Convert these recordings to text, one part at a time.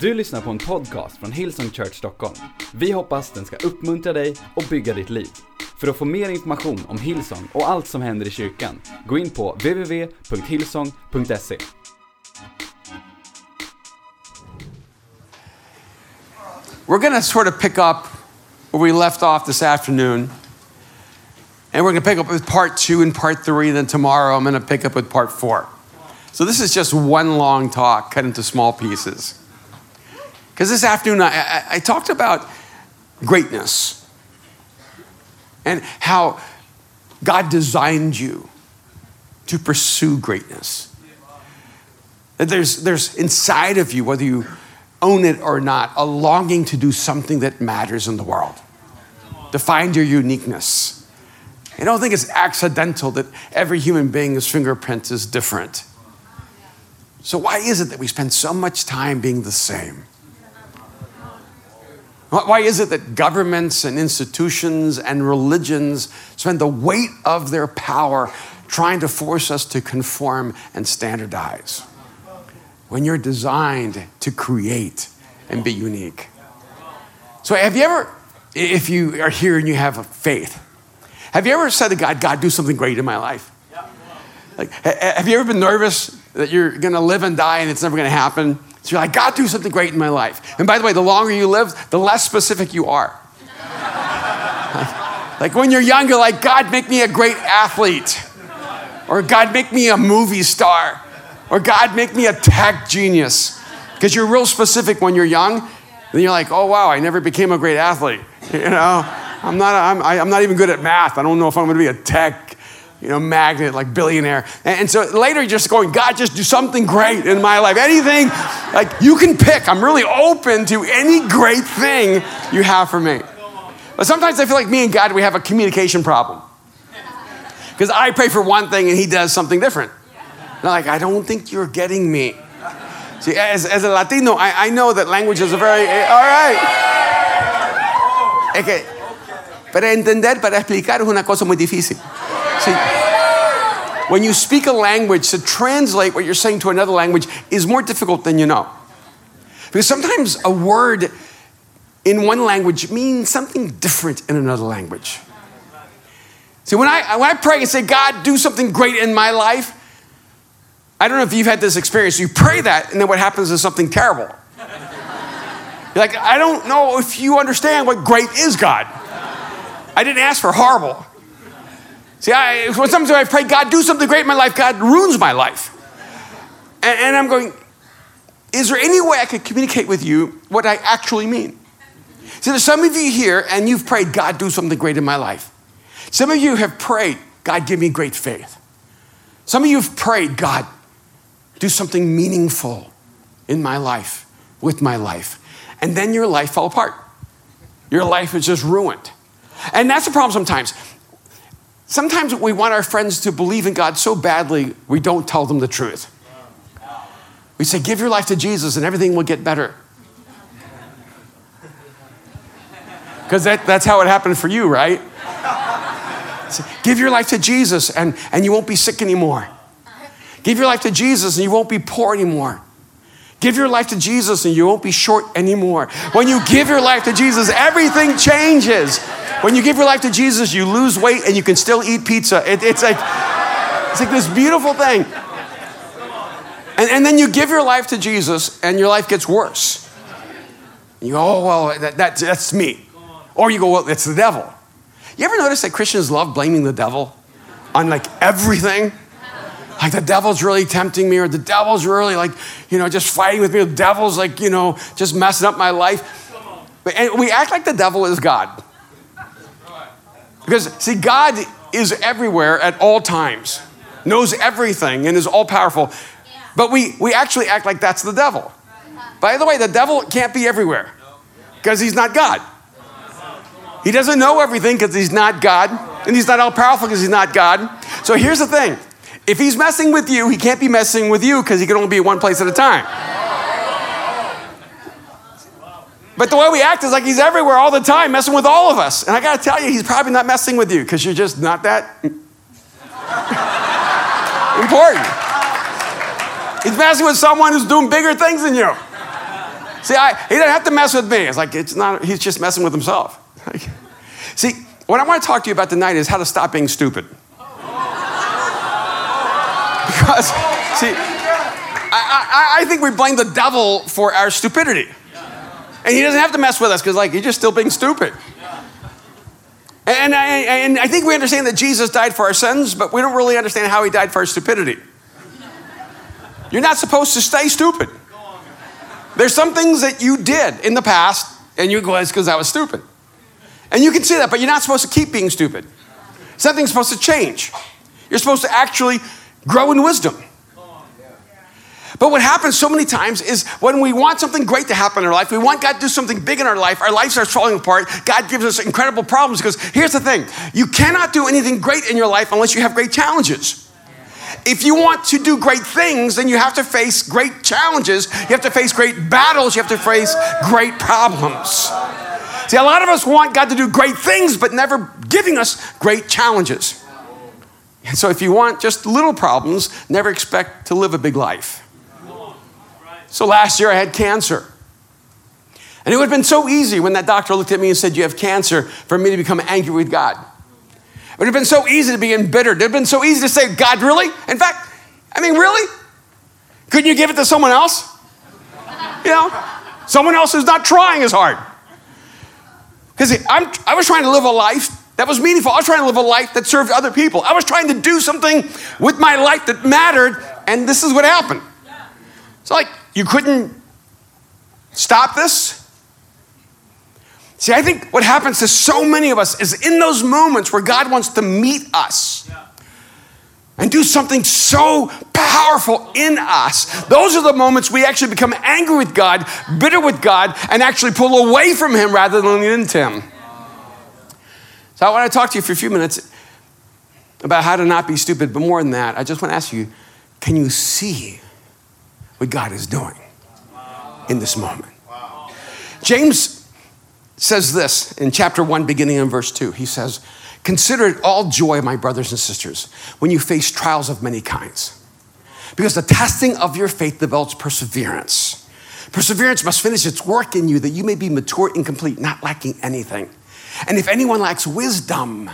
Du lyssnar på en podcast från Hillsong Church Stockholm. Vi hoppas den ska uppmuntra dig och bygga ditt liv. För att få mer information om Hillsong och allt som händer i kyrkan, gå in på www.hillsong.se. We're going to sort of pick up where we left off this afternoon. And we're going to pick up with part two and part three. Then tomorrow I'm going to pick up with part four. So this is just one long talk cut into small pieces. Because this afternoon I, I, I talked about greatness and how God designed you to pursue greatness. That there's, there's inside of you, whether you own it or not, a longing to do something that matters in the world, to find your uniqueness. I don't think it's accidental that every human being's fingerprint is different. So, why is it that we spend so much time being the same? Why is it that governments and institutions and religions spend the weight of their power trying to force us to conform and standardize? When you're designed to create and be unique. So, have you ever, if you are here and you have a faith, have you ever said to God, God, do something great in my life? Like, have you ever been nervous that you're going to live and die and it's never going to happen? So you're like, God, do something great in my life. And by the way, the longer you live, the less specific you are. like, like when you're young, you're like, God, make me a great athlete. Or God, make me a movie star. Or God, make me a tech genius. Because you're real specific when you're young. Then you're like, oh, wow, I never became a great athlete. You know, I'm not, I'm, I'm not even good at math. I don't know if I'm going to be a tech you know, magnet, like billionaire. And, and, so later you're just going, God, just do something great in my life. Anything, like you can pick. I'm really open to any great thing you have for me. But sometimes I feel like me and God, we have a communication problem. Because I pray for one thing and he does something different. And I'm like, I don't think you're getting me. See, as, as a Latino, I, I know that language is a very, eh, all right. Que, para entender, para explicar es una cosa muy difícil. See, when you speak a language, to translate what you're saying to another language is more difficult than you know. Because sometimes a word in one language means something different in another language. See, when I, when I pray and say, God, do something great in my life, I don't know if you've had this experience. You pray that, and then what happens is something terrible. You're like, I don't know if you understand what great is, God. I didn't ask for horrible. See, I, sometimes I pray, God, do something great in my life, God ruins my life. And, and I'm going, is there any way I could communicate with you what I actually mean? See, there's some of you here and you've prayed, God, do something great in my life. Some of you have prayed, God, give me great faith. Some of you have prayed, God, do something meaningful in my life, with my life. And then your life fell apart. Your life is just ruined. And that's the problem sometimes. Sometimes we want our friends to believe in God so badly, we don't tell them the truth. We say, Give your life to Jesus and everything will get better. Because that, that's how it happened for you, right? So, give your life to Jesus and, and you won't be sick anymore. Give your life to Jesus and you won't be poor anymore. Give your life to Jesus and you won't be short anymore. When you give your life to Jesus, everything changes. When you give your life to Jesus, you lose weight and you can still eat pizza. It, it's, like, it's like this beautiful thing. And, and then you give your life to Jesus and your life gets worse. And you go, oh, well, that, that, that's me. Or you go, well, it's the devil. You ever notice that Christians love blaming the devil on like everything? Like the devil's really tempting me, or the devil's really like, you know, just fighting with me. The devil's like, you know, just messing up my life. And we act like the devil is God. Because, see, God is everywhere at all times, knows everything, and is all powerful. But we, we actually act like that's the devil. By the way, the devil can't be everywhere because he's not God. He doesn't know everything because he's not God, and he's not all powerful because he's not God. So here's the thing if he's messing with you, he can't be messing with you because he can only be one place at a time. But the way we act is like he's everywhere all the time, messing with all of us. And I got to tell you, he's probably not messing with you because you're just not that important. He's messing with someone who's doing bigger things than you. See, I, he doesn't have to mess with me. It's like, it's not, he's just messing with himself. See, what I want to talk to you about tonight is how to stop being stupid. Because, see, I, I, I think we blame the devil for our stupidity. And he doesn't have to mess with us because, like, he's just still being stupid. And I, and I think we understand that Jesus died for our sins, but we don't really understand how he died for our stupidity. You're not supposed to stay stupid. There's some things that you did in the past, and you go, it's because I was stupid. And you can see that, but you're not supposed to keep being stupid. Something's supposed to change. You're supposed to actually grow in wisdom. But what happens so many times is when we want something great to happen in our life, we want God to do something big in our life, our life starts falling apart. God gives us incredible problems because here's the thing you cannot do anything great in your life unless you have great challenges. If you want to do great things, then you have to face great challenges. You have to face great battles. You have to face great problems. See, a lot of us want God to do great things, but never giving us great challenges. And so, if you want just little problems, never expect to live a big life. So last year I had cancer. And it would have been so easy when that doctor looked at me and said, You have cancer, for me to become angry with God. It would have been so easy to be embittered. It would have been so easy to say, God, really? In fact, I mean, really? Couldn't you give it to someone else? You know, someone else who's not trying as hard. Because I was trying to live a life that was meaningful. I was trying to live a life that served other people. I was trying to do something with my life that mattered, and this is what happened. It's like you couldn't stop this. See, I think what happens to so many of us is in those moments where God wants to meet us and do something so powerful in us. Those are the moments we actually become angry with God, bitter with God, and actually pull away from Him rather than lean into Him. So I want to talk to you for a few minutes about how to not be stupid, but more than that, I just want to ask you can you see what God is doing in this moment? James says this in chapter 1, beginning in verse 2. He says, Consider it all joy, my brothers and sisters, when you face trials of many kinds. Because the testing of your faith develops perseverance. Perseverance must finish its work in you that you may be mature and complete, not lacking anything. And if anyone lacks wisdom,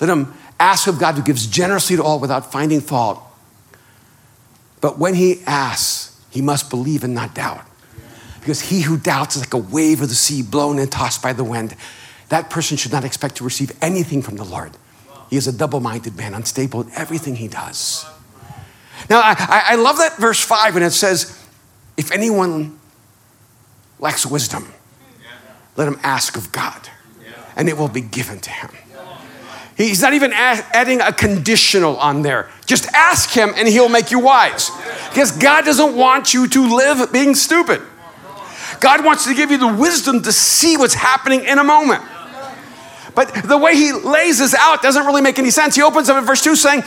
let him ask of God who gives generously to all without finding fault. But when he asks, he must believe and not doubt. Because he who doubts is like a wave of the sea blown and tossed by the wind. That person should not expect to receive anything from the Lord. He is a double minded man, unstable in everything he does. Now, I, I love that verse 5 when it says, If anyone lacks wisdom, let him ask of God and it will be given to him. He's not even adding a conditional on there. Just ask him and he'll make you wise. Because God doesn't want you to live being stupid. God wants to give you the wisdom to see what's happening in a moment. But the way he lays this out doesn't really make any sense. He opens up in verse 2 saying,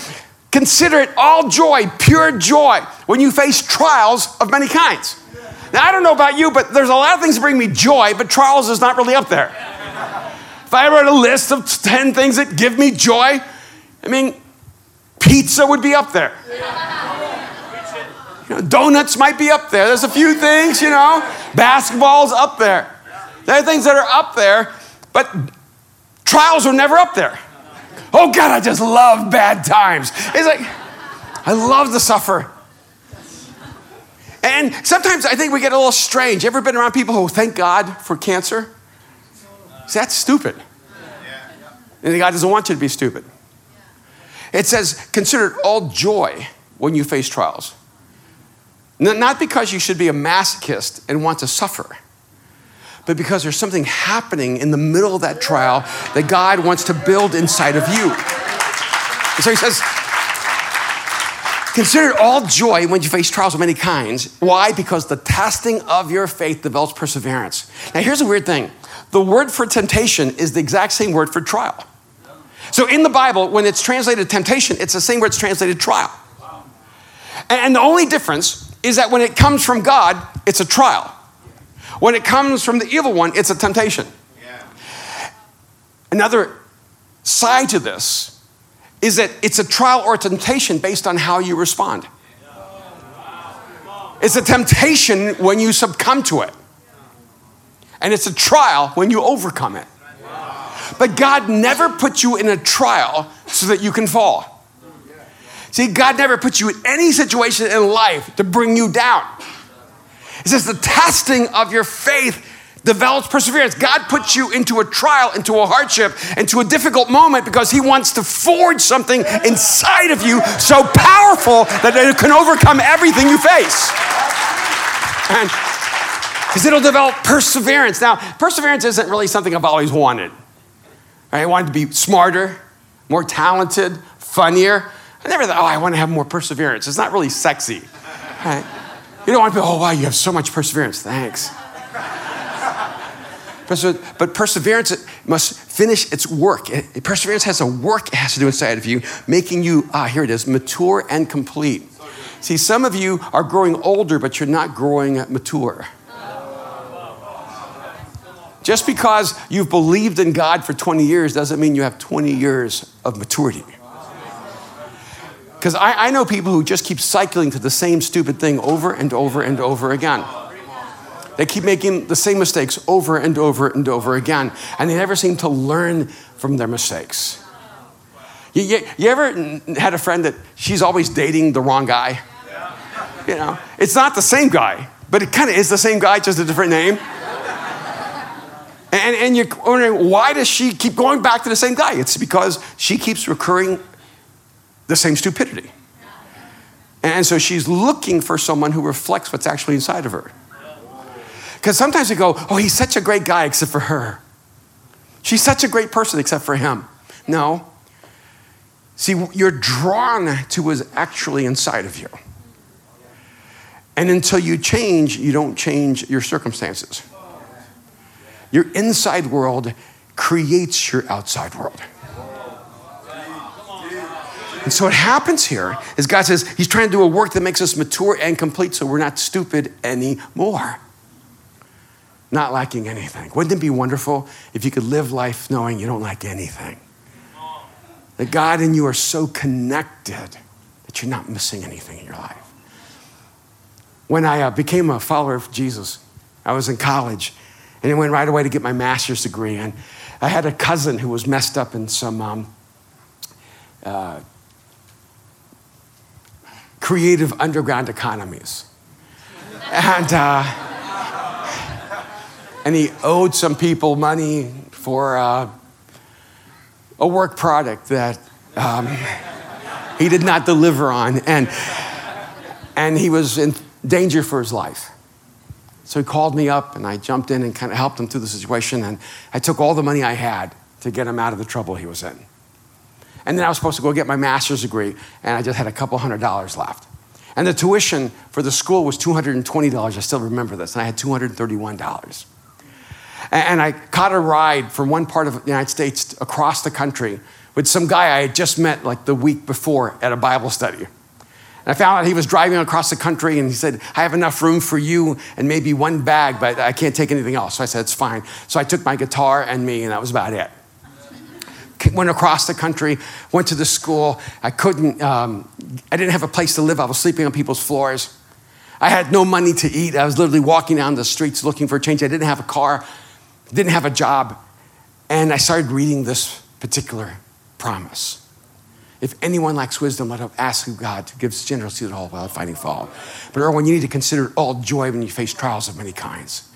Consider it all joy, pure joy, when you face trials of many kinds. Now, I don't know about you, but there's a lot of things that bring me joy, but trials is not really up there. If I wrote a list of 10 things that give me joy, I mean, pizza would be up there. You know, donuts might be up there. There's a few things, you know, basketball's up there. There are things that are up there, but trials are never up there. Oh God, I just love bad times. It's like, I love to suffer. And sometimes I think we get a little strange. You ever been around people who thank God for cancer? See, that's stupid. And God doesn't want you to be stupid. It says, consider it all joy when you face trials. Not because you should be a masochist and want to suffer, but because there's something happening in the middle of that trial that God wants to build inside of you. And so he says, Consider it all joy when you face trials of many kinds. Why? Because the testing of your faith develops perseverance. Now, here's a weird thing the word for temptation is the exact same word for trial. So in the Bible, when it's translated temptation, it's the same word it's translated trial. And the only difference is that when it comes from God, it's a trial. When it comes from the evil one, it's a temptation. Another side to this is that it's a trial or a temptation based on how you respond. It's a temptation when you succumb to it. And it's a trial when you overcome it. But God never puts you in a trial so that you can fall. See, God never puts you in any situation in life to bring you down. It says the testing of your faith develops perseverance. God puts you into a trial, into a hardship, into a difficult moment because He wants to forge something inside of you so powerful that it can overcome everything you face. And because it'll develop perseverance. Now, perseverance isn't really something I've always wanted. I wanted to be smarter, more talented, funnier. I never thought, oh, I want to have more perseverance. It's not really sexy. Right? You don't want to be, oh, wow, you have so much perseverance. Thanks. But perseverance must finish its work. Perseverance has a work it has to do inside of you, making you, ah, here it is, mature and complete. See, some of you are growing older, but you're not growing mature. Just because you've believed in God for 20 years doesn't mean you have 20 years of maturity. Because I, I, know people who just keep cycling to the same stupid thing over and over and over again. They keep making the same mistakes over and over and over again, and they never seem to learn from their mistakes. You, you, you ever had a friend that she's always dating the wrong guy? You know, it's not the same guy, but it kind of is the same guy, just a different name. And, and you're wondering, why does she keep going back to the same guy? It's because she keeps recurring the same stupidity. And so she's looking for someone who reflects what's actually inside of her. Because sometimes we go, oh, he's such a great guy except for her. She's such a great person except for him. No. See, you're drawn to what's actually inside of you. And until you change, you don't change your circumstances. Your inside world creates your outside world. And so what happens here is God says He's trying to do a work that makes us mature and complete so we're not stupid anymore. Not lacking anything. Wouldn't it be wonderful if you could live life knowing you don't lack anything? That God and you are so connected that you're not missing anything in your life. When I uh, became a follower of Jesus, I was in college and I went right away to get my master's degree. And I had a cousin who was messed up in some um, uh, creative underground economies. And, uh, and he owed some people money for uh, a work product that um, he did not deliver on. And, and he was in danger for his life. So he called me up, and I jumped in and kind of helped him through the situation. And I took all the money I had to get him out of the trouble he was in. And then I was supposed to go get my master's degree, and I just had a couple hundred dollars left. And the tuition for the school was $220. I still remember this. And I had $231. And I caught a ride from one part of the United States across the country with some guy I had just met like the week before at a Bible study. I found out he was driving across the country and he said, I have enough room for you and maybe one bag, but I can't take anything else. So I said, It's fine. So I took my guitar and me, and that was about it. Went across the country, went to the school. I couldn't, um, I didn't have a place to live. I was sleeping on people's floors. I had no money to eat. I was literally walking down the streets looking for change. I didn't have a car, didn't have a job. And I started reading this particular promise. If anyone lacks wisdom, let him ask God to give generously to all without finding fault. But Erwin, you need to consider all joy when you face trials of many kinds.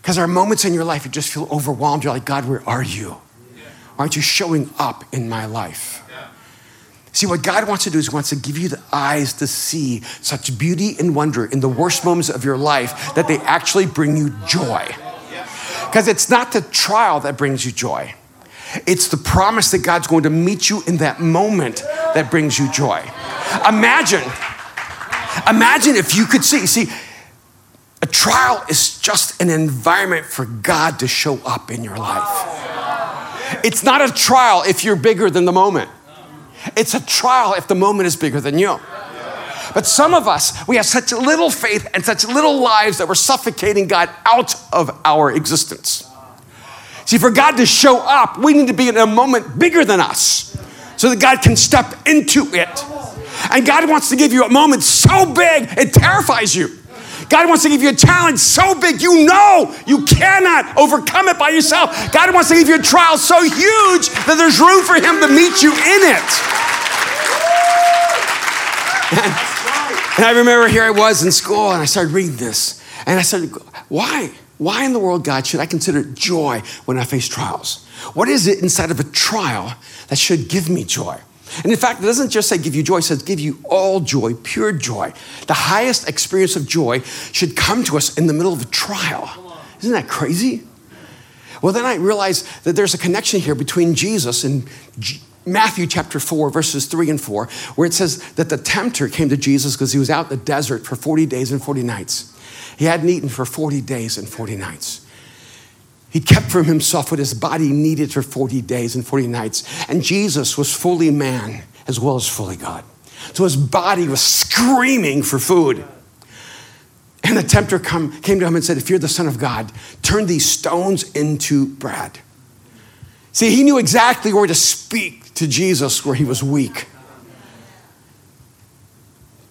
Because there are moments in your life you just feel overwhelmed. You're like, God, where are you? Why aren't you showing up in my life? See, what God wants to do is He wants to give you the eyes to see such beauty and wonder in the worst moments of your life that they actually bring you joy. Because it's not the trial that brings you joy. It's the promise that God's going to meet you in that moment that brings you joy. Imagine, imagine if you could see, see, a trial is just an environment for God to show up in your life. It's not a trial if you're bigger than the moment. It's a trial if the moment is bigger than you. But some of us, we have such little faith and such little lives that we're suffocating God out of our existence. See, for God to show up, we need to be in a moment bigger than us so that God can step into it. And God wants to give you a moment so big, it terrifies you. God wants to give you a challenge so big you know you cannot overcome it by yourself. God wants to give you a trial so huge that there's room for Him to meet you in it. And, and I remember here I was in school and I started reading this. And I said, why? Why in the world, God, should I consider joy when I face trials? What is it inside of a trial that should give me joy? And in fact, it doesn't just say give you joy, it says give you all joy, pure joy. The highest experience of joy should come to us in the middle of a trial. Isn't that crazy? Well, then I realized that there's a connection here between Jesus and Matthew chapter 4, verses 3 and 4, where it says that the tempter came to Jesus because he was out in the desert for 40 days and 40 nights. He hadn't eaten for 40 days and 40 nights. He kept from himself what his body needed for 40 days and 40 nights. And Jesus was fully man as well as fully God. So his body was screaming for food. And the tempter come, came to him and said, If you're the Son of God, turn these stones into bread. See, he knew exactly where to speak to Jesus where he was weak.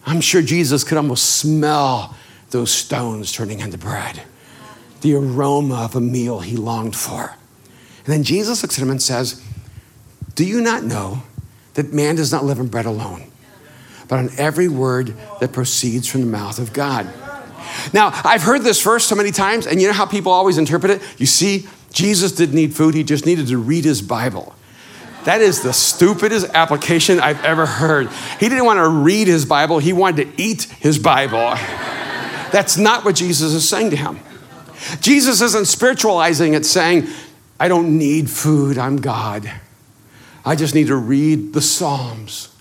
I'm sure Jesus could almost smell those stones turning into bread the aroma of a meal he longed for. And then Jesus looks at him and says, Do you not know that man does not live on bread alone, but on every word that proceeds from the mouth of God? Now, I've heard this verse so many times, and you know how people always interpret it? You see, Jesus didn't need food, he just needed to read his Bible. That is the stupidest application I've ever heard. He didn't want to read his Bible, he wanted to eat his Bible. That's not what Jesus is saying to him. Jesus isn't spiritualizing it, saying, I don't need food, I'm God. I just need to read the Psalms.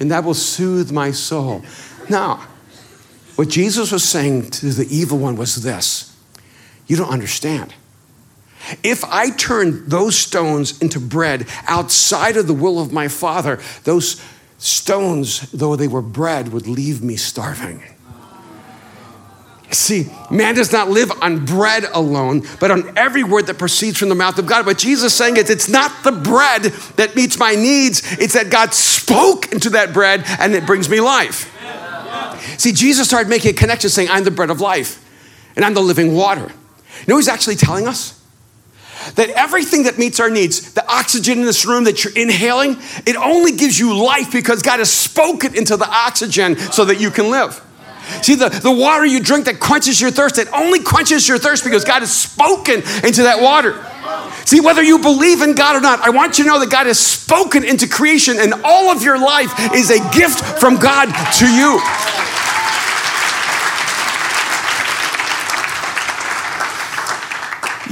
And that will soothe my soul. Now, what Jesus was saying to the evil one was this You don't understand. If I turn those stones into bread outside of the will of my Father, those stones, though they were bread, would leave me starving. See, man does not live on bread alone, but on every word that proceeds from the mouth of God. But Jesus is saying is it's not the bread that meets my needs, it's that God spoke into that bread and it brings me life. See, Jesus started making a connection saying, I'm the bread of life and I'm the living water. You know he's actually telling us? That everything that meets our needs, the oxygen in this room that you're inhaling, it only gives you life because God has spoken into the oxygen so that you can live. See, the, the water you drink that quenches your thirst, it only quenches your thirst because God has spoken into that water. See, whether you believe in God or not, I want you to know that God has spoken into creation, and all of your life is a gift from God to you.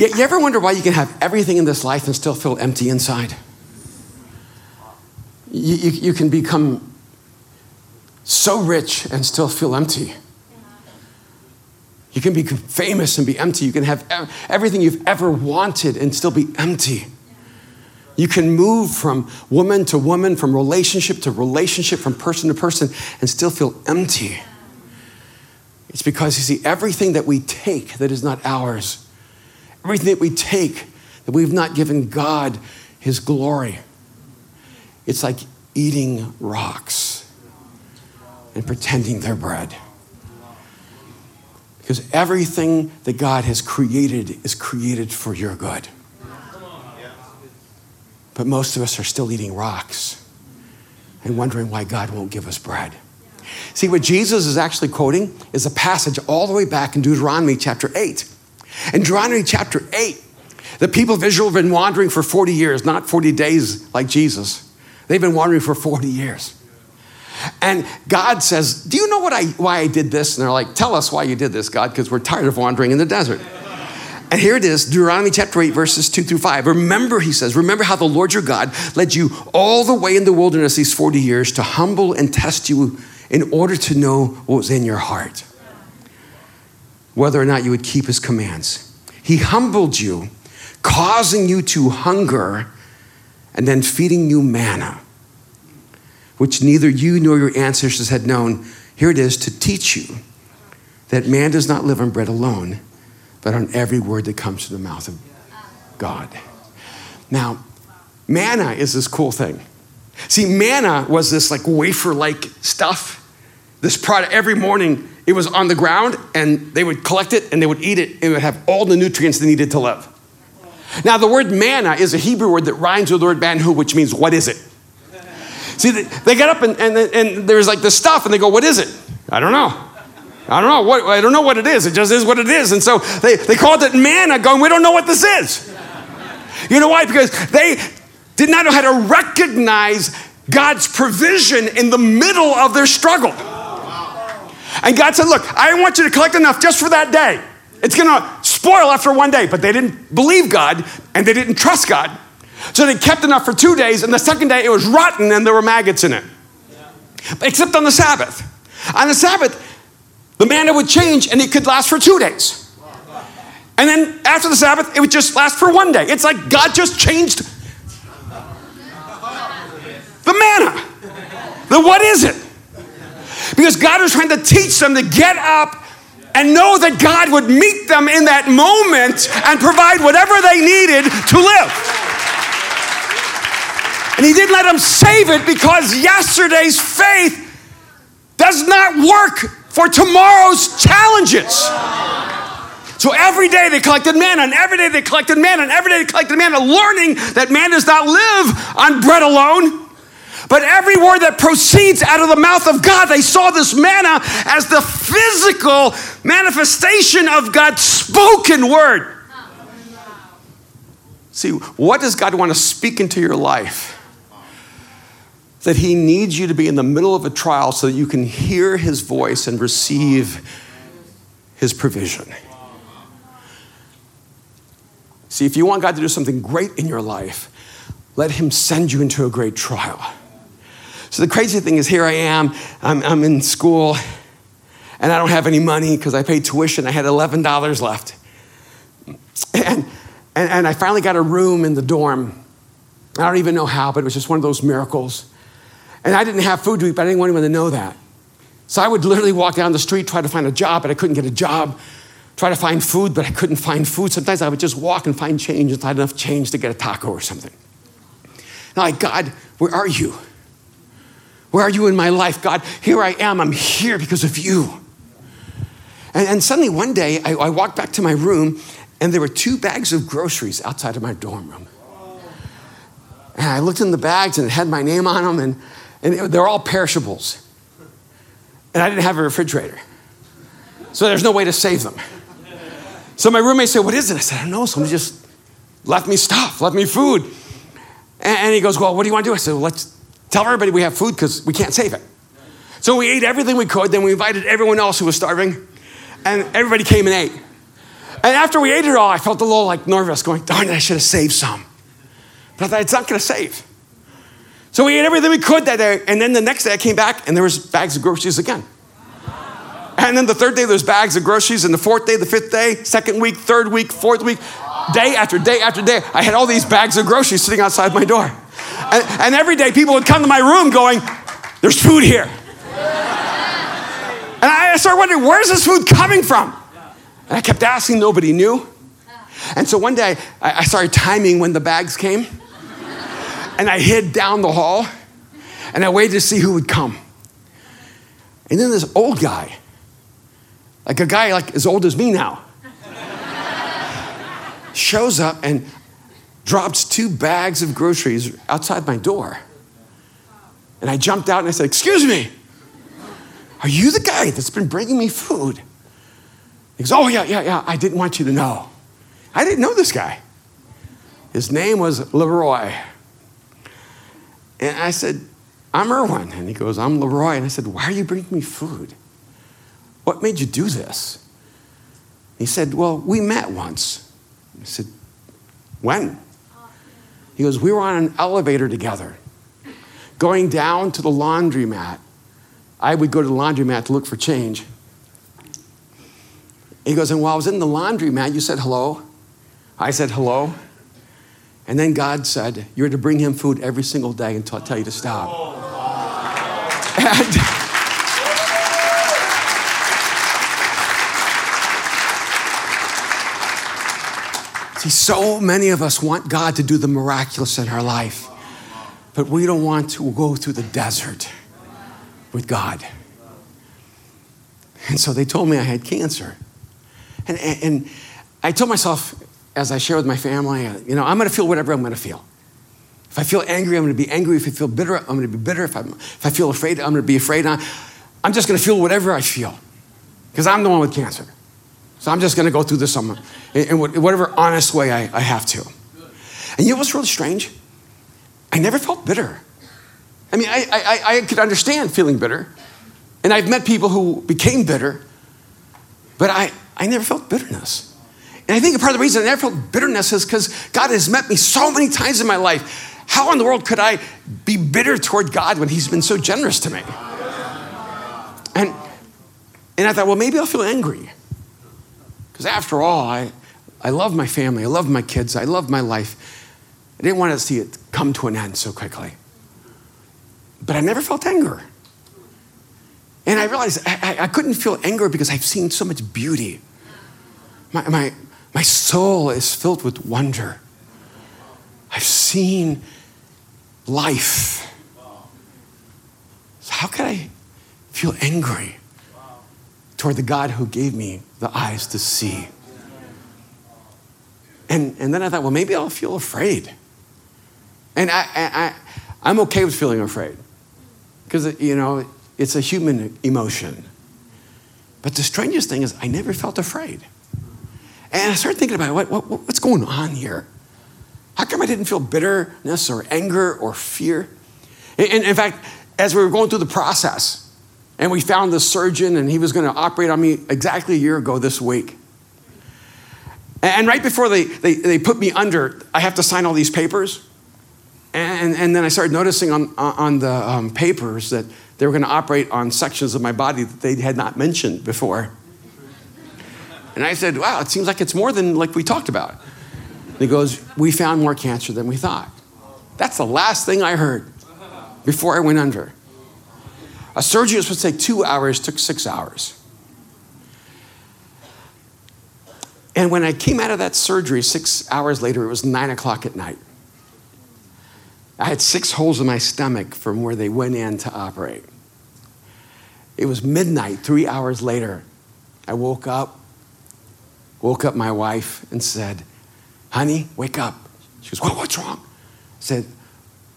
You, you ever wonder why you can have everything in this life and still feel empty inside? You, you, you can become so rich and still feel empty. You can be famous and be empty. You can have everything you've ever wanted and still be empty. You can move from woman to woman, from relationship to relationship, from person to person, and still feel empty. It's because you see, everything that we take that is not ours, everything that we take that we've not given God His glory, it's like eating rocks and pretending they're bread. Because everything that God has created is created for your good. But most of us are still eating rocks and wondering why God won't give us bread. See, what Jesus is actually quoting is a passage all the way back in Deuteronomy chapter 8. In Deuteronomy chapter 8, the people of Israel have been wandering for 40 years, not 40 days like Jesus. They've been wandering for 40 years. And God says, Do you know what I, why I did this? And they're like, Tell us why you did this, God, because we're tired of wandering in the desert. And here it is, Deuteronomy chapter 8, verses 2 through 5. Remember, he says, remember how the Lord your God led you all the way in the wilderness these 40 years to humble and test you in order to know what was in your heart, whether or not you would keep his commands. He humbled you, causing you to hunger, and then feeding you manna which neither you nor your ancestors had known. Here it is to teach you that man does not live on bread alone, but on every word that comes from the mouth of God. Now, manna is this cool thing. See, manna was this like wafer like stuff. this product every morning. It was on the ground, and they would collect it and they would eat it. And it would have all the nutrients they needed to live. Now, the word manna is a Hebrew word that rhymes with the word manhu, which means what is it? See, they get up and, and, and there's like this stuff, and they go, What is it? I don't know. I don't know what I don't know what it is. It just is what it is. And so they, they called it manna, going, We don't know what this is. You know why? Because they did not know how to recognize God's provision in the middle of their struggle. And God said, Look, I want you to collect enough just for that day. It's gonna spoil after one day. But they didn't believe God and they didn't trust God. So they kept enough for two days, and the second day it was rotten and there were maggots in it. Except on the Sabbath. On the Sabbath, the manna would change and it could last for two days. And then after the Sabbath, it would just last for one day. It's like God just changed the manna. The what is it? Because God was trying to teach them to get up and know that God would meet them in that moment and provide whatever they needed to live. And he didn't let him save it because yesterday's faith does not work for tomorrow's challenges. So every day they collected manna, and every day they collected manna, and every day they collected manna, learning that man does not live on bread alone, but every word that proceeds out of the mouth of God, they saw this manna as the physical manifestation of God's spoken word. See, what does God want to speak into your life? That He needs you to be in the middle of a trial so that you can hear His voice and receive His provision. See, if you want God to do something great in your life, let Him send you into a great trial. So the crazy thing is, here I am, I'm, I'm in school, and I don't have any money because I paid tuition. I had $11 left. And, and, and I finally got a room in the dorm. I don't even know how, but it was just one of those miracles. And I didn't have food to eat, but I didn't want anyone to know that. So I would literally walk down the street, try to find a job, but I couldn't get a job. Try to find food, but I couldn't find food. Sometimes I would just walk and find change and not enough change to get a taco or something. And I'm like, God, where are you? Where are you in my life? God, here I am. I'm here because of you. And, and suddenly one day, I, I walked back to my room, and there were two bags of groceries outside of my dorm room. And I looked in the bags, and it had my name on them, and and they're all perishables. And I didn't have a refrigerator. So there's no way to save them. So my roommate said, What is it? I said, I don't know. Somebody just left me stuff, left me food. And he goes, Well, what do you want to do? I said, Well, let's tell everybody we have food because we can't save it. So we ate everything we could. Then we invited everyone else who was starving. And everybody came and ate. And after we ate it all, I felt a little like nervous, going, Darn it, I should have saved some. But I thought, It's not going to save. So we ate everything we could that day. And then the next day I came back and there was bags of groceries again. And then the third day there's bags of groceries. And the fourth day, the fifth day, second week, third week, fourth week, day after day after day, I had all these bags of groceries sitting outside my door. And, and every day people would come to my room going, there's food here. And I started wondering, where's this food coming from? And I kept asking, nobody knew. And so one day I started timing when the bags came and I hid down the hall and I waited to see who would come. And then this old guy, like a guy like as old as me now, shows up and drops two bags of groceries outside my door. And I jumped out and I said, Excuse me, are you the guy that's been bringing me food? He goes, Oh, yeah, yeah, yeah. I didn't want you to know. I didn't know this guy. His name was Leroy. And I said, I'm Erwin. And he goes, I'm Leroy. And I said, Why are you bringing me food? What made you do this? He said, Well, we met once. I said, When? He goes, We were on an elevator together, going down to the laundromat. I would go to the laundromat to look for change. He goes, And while I was in the laundromat, you said hello. I said hello. And then God said, You're to bring him food every single day until I tell you to stop. And See, so many of us want God to do the miraculous in our life, but we don't want to go through the desert with God. And so they told me I had cancer. And, and, and I told myself, as I share with my family, uh, you know, I'm going to feel whatever I'm going to feel. If I feel angry, I'm going to be angry. If I feel bitter, I'm going to be bitter. If, I'm, if I feel afraid, I'm going to be afraid. I'm, I'm just going to feel whatever I feel because I'm the one with cancer. So I'm just going to go through this in, in whatever honest way I, I have to. And you know what's really strange? I never felt bitter. I mean, I, I, I could understand feeling bitter. And I've met people who became bitter, but I, I never felt bitterness. And I think part of the reason I never felt bitterness is because God has met me so many times in my life. How in the world could I be bitter toward God when He's been so generous to me? And, and I thought, well, maybe I'll feel angry. Because after all, I, I love my family, I love my kids, I love my life. I didn't want to see it come to an end so quickly. But I never felt anger. And I realized I, I, couldn't feel anger because I've seen so much beauty. My, my, my soul is filled with wonder. I've seen life. So, how could I feel angry toward the God who gave me the eyes to see? And, and then I thought, well, maybe I'll feel afraid. And I, I, I, am okay with feeling afraid because, you know, it's a human emotion. But the strangest thing is, I never felt afraid. And I started thinking about what, what, what's going on here? How come I didn't feel bitterness or anger or fear? And in fact, as we were going through the process, and we found the surgeon, and he was going to operate on me exactly a year ago this week. And right before they, they, they put me under, I have to sign all these papers. And, and then I started noticing on, on the um, papers that they were going to operate on sections of my body that they had not mentioned before. And I said, wow, it seems like it's more than like we talked about. And he goes, we found more cancer than we thought. That's the last thing I heard before I went under. A surgery was supposed to take two hours, took six hours. And when I came out of that surgery six hours later, it was nine o'clock at night. I had six holes in my stomach from where they went in to operate. It was midnight, three hours later. I woke up, woke up my wife, and said, Honey, wake up. She goes, what, What's wrong? I said,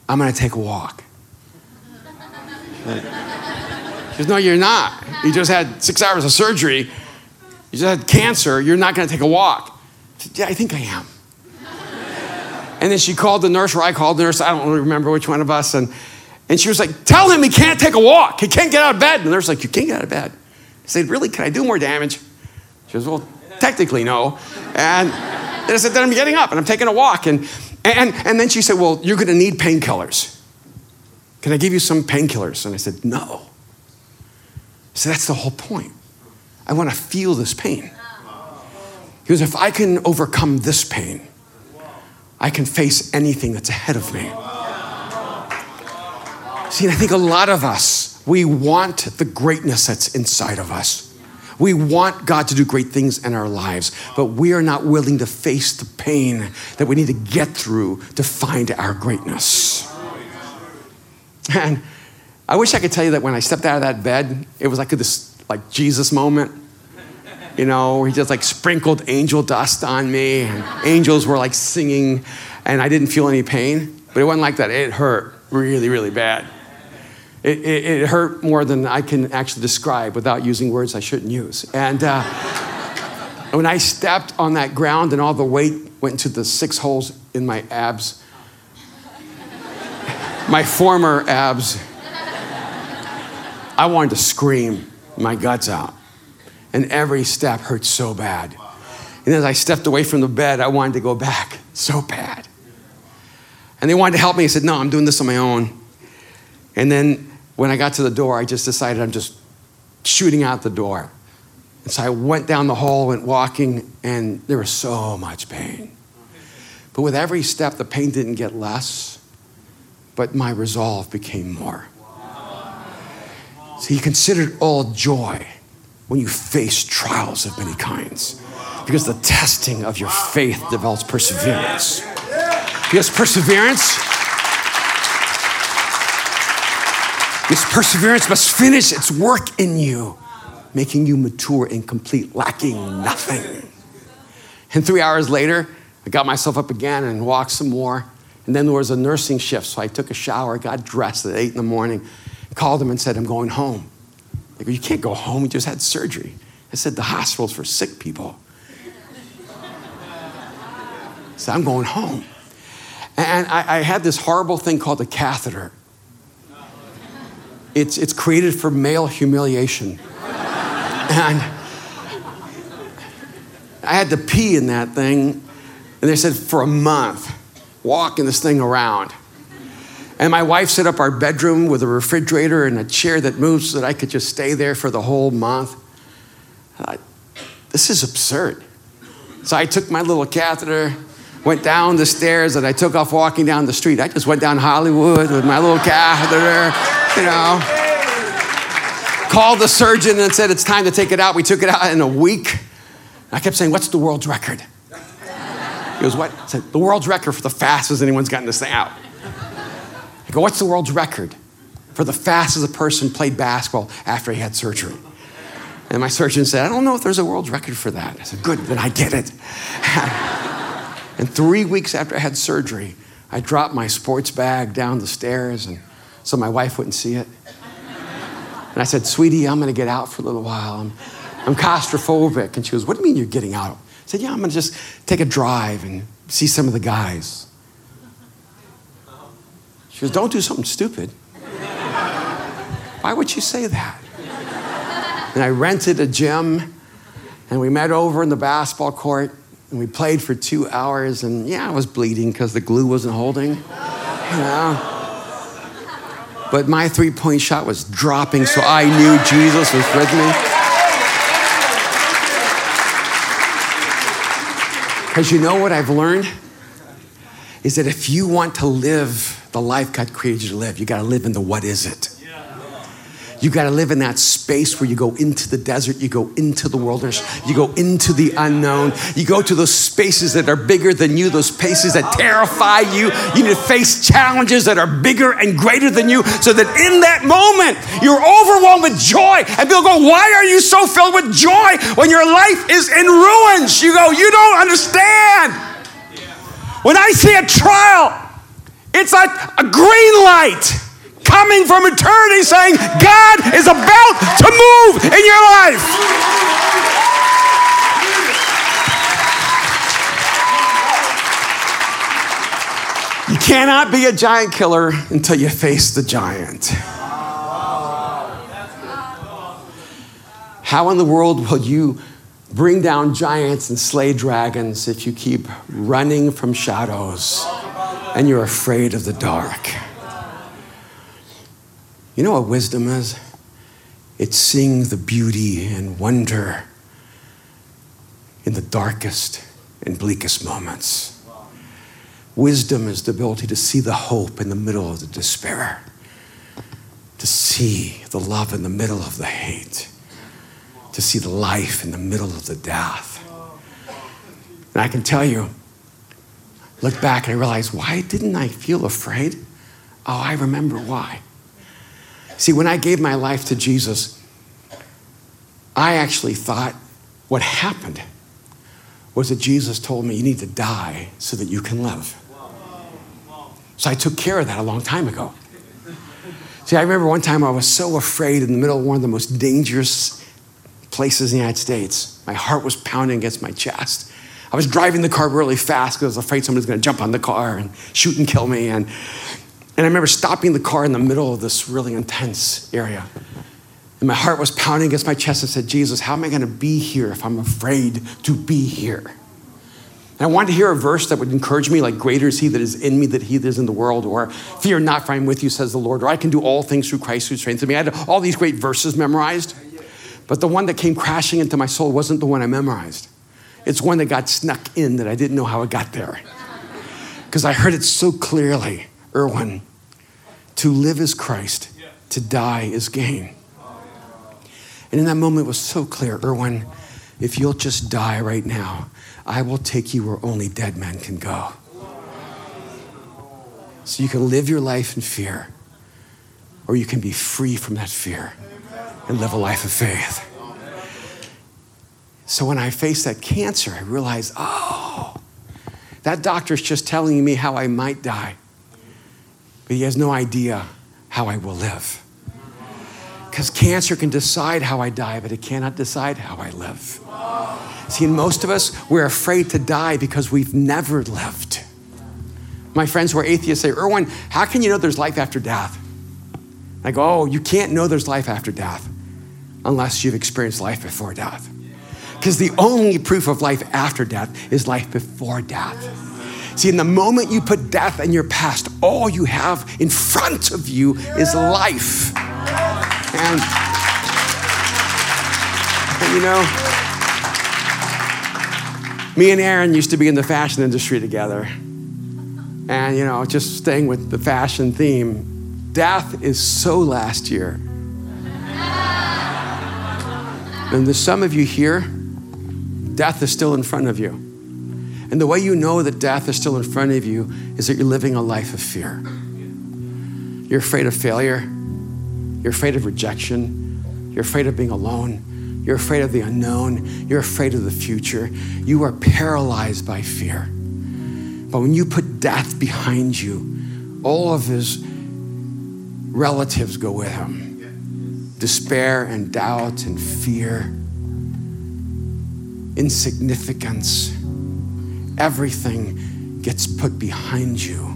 I'm going to take a walk. She goes, No, you're not. You just had six hours of surgery. You just had cancer. You're not going to take a walk. I said, Yeah, I think I am. And then she called the nurse, or I called the nurse, I don't really remember which one of us. And, and she was like, Tell him he can't take a walk. He can't get out of bed. And the nurse was like, You can't get out of bed. I said, Really? Can I do more damage? She goes, Well, technically, no. And, and I said, Then I'm getting up and I'm taking a walk. And, and, and then she said, Well, you're going to need painkillers. Can I give you some painkillers? And I said, No. So that's the whole point. I want to feel this pain. Because if I can overcome this pain, I can face anything that's ahead of me. See, I think a lot of us, we want the greatness that's inside of us. We want God to do great things in our lives, but we are not willing to face the pain that we need to get through to find our greatness. And I wish I could tell you that when I stepped out of that bed, it was like this like Jesus moment you know, he just like sprinkled angel dust on me, and angels were like singing, and I didn't feel any pain. But it wasn't like that. It hurt really, really bad. It, it, it hurt more than I can actually describe without using words I shouldn't use. And uh, when I stepped on that ground and all the weight went into the six holes in my abs, my former abs, I wanted to scream my guts out and every step hurt so bad. And as I stepped away from the bed, I wanted to go back so bad. And they wanted to help me. I said, No, I'm doing this on my own. And then when I got to the door, I just decided I'm just shooting out the door. And so I went down the hall, went walking, and there was so much pain. But with every step, the pain didn't get less, but my resolve became more. So he considered all joy when you face trials of many kinds. Because the testing of your faith develops perseverance. Because perseverance, this perseverance must finish its work in you making you mature and complete, lacking nothing. And three hours later, I got myself up again and walked some more. And then there was a nursing shift, so I took a shower, got dressed at eight in the morning, called him and said, I'm going home. They go, You can't go home, you just had surgery. I said, The hospital's for sick people. I said, I'm going home. And I, I had this horrible thing called a catheter. It's, it's created for male humiliation. And I had to pee in that thing, and they said for a month, walking this thing around. And my wife set up our bedroom with a refrigerator and a chair that moves so that I could just stay there for the whole month. I, this is absurd. So I took my little catheter, went down the stairs, and I took off walking down the street. I just went down Hollywood with my little catheter, you know. Called the surgeon and said, It's time to take it out. We took it out in a week. I kept saying, What's the world's record? He goes, What? I said, The world's record for the fastest anyone's gotten this thing out. I go, What's the world's record for the fastest a person played basketball after he had surgery? And my surgeon said, I don't know if there's a world's record for that. I said, Good, then I get it. and three weeks after I had surgery, I dropped my sports bag down the stairs and so my wife wouldn't see it. And I said, Sweetie, I'm going to get out for a little while. I'm, I'm claustrophobic. And she goes, What do you mean you're getting out? I said, Yeah, I'm going to just take a drive and see some of the guys. She goes, Don't do something stupid. Why would you say that? And I rented a gym and we met over in the basketball court and we played for two hours. And yeah, I was bleeding because the glue wasn't holding. You know? But my three point shot was dropping, so I knew Jesus was with me. Because you know what I've learned? Is that if you want to live the life God created you to live, you got to live in the what is it. You got to live in that space where you go into the desert, you go into the wilderness, you go into the unknown, you go to those spaces that are bigger than you, those spaces that terrify you. You need to face challenges that are bigger and greater than you so that in that moment you're overwhelmed with joy. And people go, Why are you so filled with joy when your life is in ruins? You go, You don't understand. When I see a trial, it's like a green light coming from eternity saying, God is about to move in your life. You cannot be a giant killer until you face the giant. How in the world will you bring down giants and slay dragons if you keep running from shadows and you're afraid of the dark? You know what wisdom is? It's seeing the beauty and wonder in the darkest and bleakest moments. Wisdom is the ability to see the hope in the middle of the despair, to see the love in the middle of the hate, to see the life in the middle of the death. And I can tell you, look back and I realize, why didn't I feel afraid? Oh, I remember why. See, when I gave my life to Jesus, I actually thought what happened was that Jesus told me, You need to die so that you can live. So I took care of that a long time ago. See, I remember one time I was so afraid in the middle of one of the most dangerous places in the United States. My heart was pounding against my chest. I was driving the car really fast because I was afraid somebody was going to jump on the car and shoot and kill me. And and I remember stopping the car in the middle of this really intense area. And my heart was pounding against my chest and said, Jesus, how am I going to be here if I'm afraid to be here? And I wanted to hear a verse that would encourage me, like, Greater is he that is in me than he that is in the world, or Fear not, for I am with you, says the Lord, or I can do all things through Christ who strengthens me. I had all these great verses memorized, but the one that came crashing into my soul wasn't the one I memorized. It's one that got snuck in that I didn't know how it got there. Because I heard it so clearly. Erwin, to live is Christ, to die is gain. And in that moment, it was so clear, Erwin, if you'll just die right now, I will take you where only dead men can go. So you can live your life in fear, or you can be free from that fear and live a life of faith. So when I faced that cancer, I realized, oh, that doctor's just telling me how I might die, but he has no idea how I will live. Because cancer can decide how I die, but it cannot decide how I live. See, most of us, we're afraid to die because we've never lived. My friends who are atheists say, Erwin, how can you know there's life after death? I go, oh, you can't know there's life after death unless you've experienced life before death. Because the only proof of life after death is life before death. See, in the moment you put death in your past, all you have in front of you is life. And, and you know, me and Aaron used to be in the fashion industry together. And, you know, just staying with the fashion theme, death is so last year. And there's some of you here, death is still in front of you. And the way you know that death is still in front of you is that you're living a life of fear. You're afraid of failure. You're afraid of rejection. You're afraid of being alone. You're afraid of the unknown. You're afraid of the future. You are paralyzed by fear. But when you put death behind you, all of his relatives go with him despair and doubt and fear, insignificance. Everything gets put behind you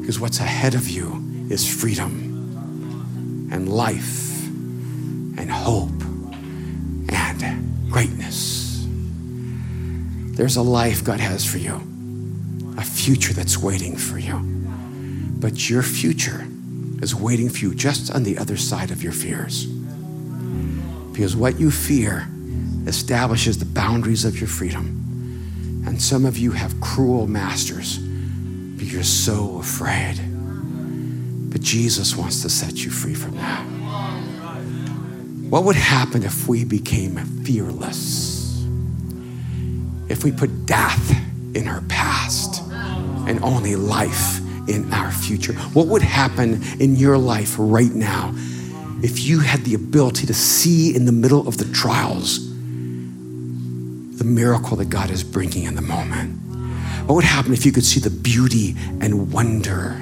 because what's ahead of you is freedom and life and hope and greatness. There's a life God has for you, a future that's waiting for you. But your future is waiting for you just on the other side of your fears. Because what you fear establishes the boundaries of your freedom. And some of you have cruel masters, but you're so afraid. But Jesus wants to set you free from that. What would happen if we became fearless? If we put death in our past and only life in our future? What would happen in your life right now if you had the ability to see in the middle of the trials the miracle that God is bringing in the moment? What would happen if you could see the beauty and wonder?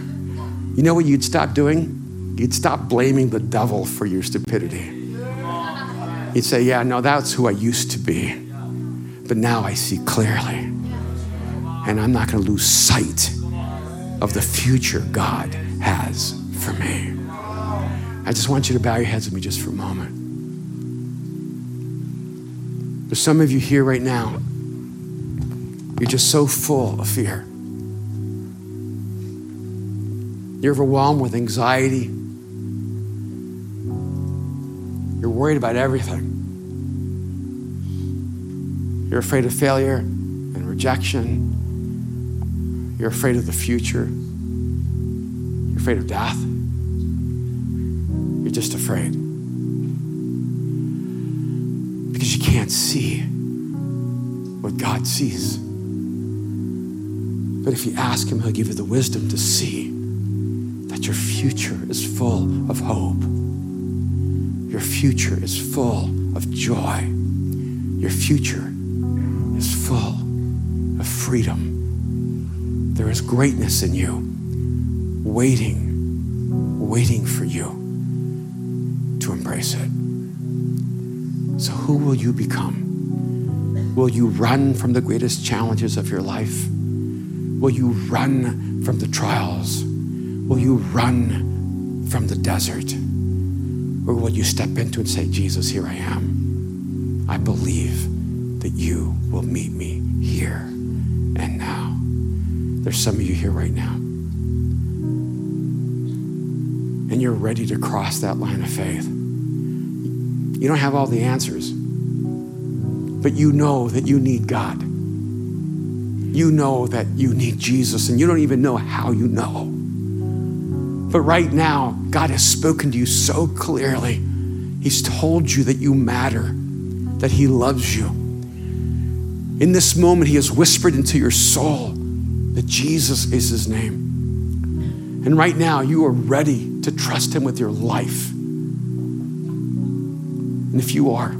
You know what you'd stop doing? You'd stop blaming the devil for your stupidity. You'd say, Yeah, no, that's who I used to be. But now I see clearly. And I'm not going to lose sight of the future God has for me. I just want you to bow your heads with me just for a moment. There's some of you here right now, you're just so full of fear. You're overwhelmed with anxiety. You're worried about everything. You're afraid of failure and rejection. You're afraid of the future. You're afraid of death. You're just afraid. Can't see what God sees. But if you ask Him, He'll give you the wisdom to see that your future is full of hope. Your future is full of joy. Your future is full of freedom. There is greatness in you, waiting, waiting for you to embrace it. So, who will you become? Will you run from the greatest challenges of your life? Will you run from the trials? Will you run from the desert? Or will you step into and say, Jesus, here I am. I believe that you will meet me here and now. There's some of you here right now. And you're ready to cross that line of faith. You don't have all the answers, but you know that you need God. You know that you need Jesus, and you don't even know how you know. But right now, God has spoken to you so clearly. He's told you that you matter, that He loves you. In this moment, He has whispered into your soul that Jesus is his name. And right now, you are ready to trust him with your life. And if you are,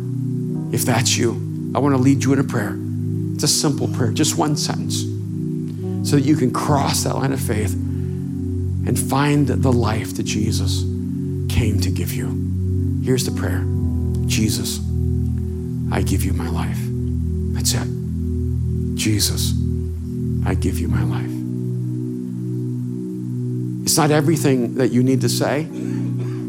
if that's you, I want to lead you in a prayer. It's a simple prayer, just one sentence, so that you can cross that line of faith and find the life that Jesus came to give you. Here's the prayer Jesus, I give you my life. That's it. Jesus, I give you my life. It's not everything that you need to say,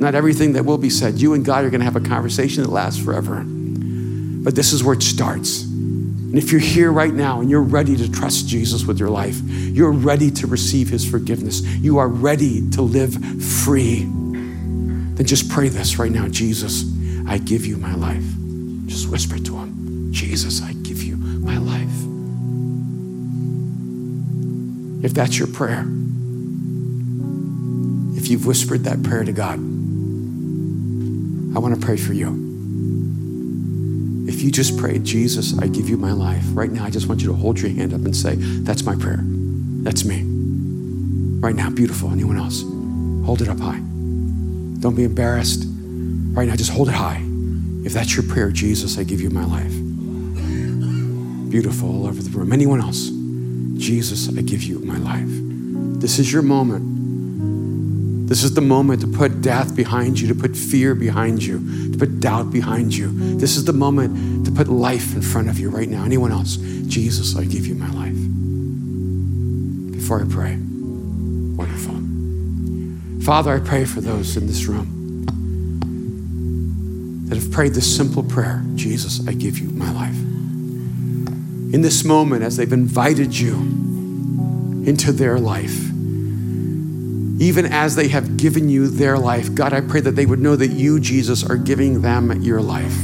not everything that will be said. You and God are going to have a conversation that lasts forever. But this is where it starts. And if you're here right now and you're ready to trust Jesus with your life, you're ready to receive his forgiveness, you are ready to live free, then just pray this right now Jesus, I give you my life. Just whisper to him, Jesus, I give you my life. If that's your prayer, if you've whispered that prayer to God, I want to pray for you. If you just prayed, Jesus, I give you my life, right now, I just want you to hold your hand up and say, That's my prayer. That's me. Right now, beautiful. Anyone else? Hold it up high. Don't be embarrassed. Right now, just hold it high. If that's your prayer, Jesus, I give you my life. Beautiful all over the room. Anyone else? Jesus, I give you my life. This is your moment. This is the moment to put death behind you, to put fear behind you, to put doubt behind you. This is the moment to put life in front of you right now. Anyone else? Jesus, I give you my life. Before I pray, wonderful. Father, I pray for those in this room that have prayed this simple prayer Jesus, I give you my life. In this moment, as they've invited you into their life, even as they have given you their life, God, I pray that they would know that you, Jesus, are giving them your life.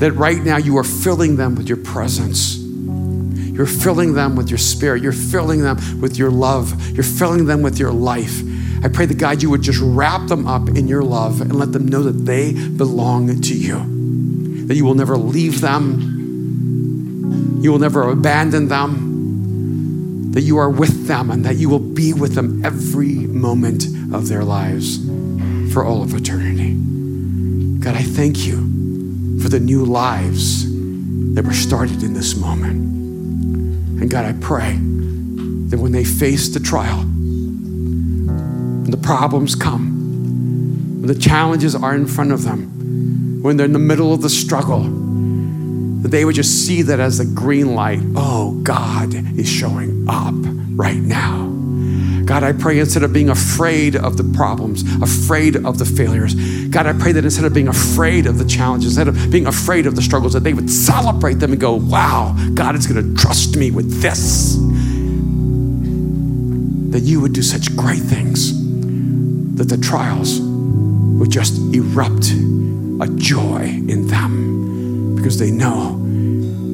That right now you are filling them with your presence. You're filling them with your spirit. You're filling them with your love. You're filling them with your life. I pray that God, you would just wrap them up in your love and let them know that they belong to you. That you will never leave them. You will never abandon them. That you are with them and that you will be with them every moment of their lives for all of eternity. God, I thank you for the new lives that were started in this moment. And God, I pray that when they face the trial, when the problems come, when the challenges are in front of them, when they're in the middle of the struggle, that they would just see that as a green light. Oh, God is showing up right now. God, I pray instead of being afraid of the problems, afraid of the failures, God, I pray that instead of being afraid of the challenges, instead of being afraid of the struggles, that they would celebrate them and go, wow, God is going to trust me with this. That you would do such great things that the trials would just erupt a joy in them because they know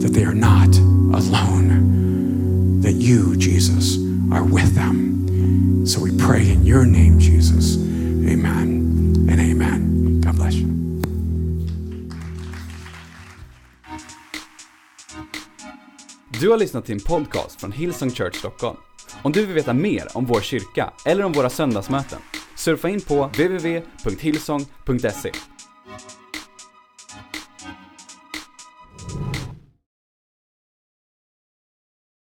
that they are not alone, that you, Jesus, are with them. So we pray in your name, Jesus. Amen and amen. God bless you. Du har lyssnat till en podcast från Hillsong Church Stockholm. Om du vill veta mer om vår kyrka eller om våra söndagsmöten, surfa in på www.hillsong.se.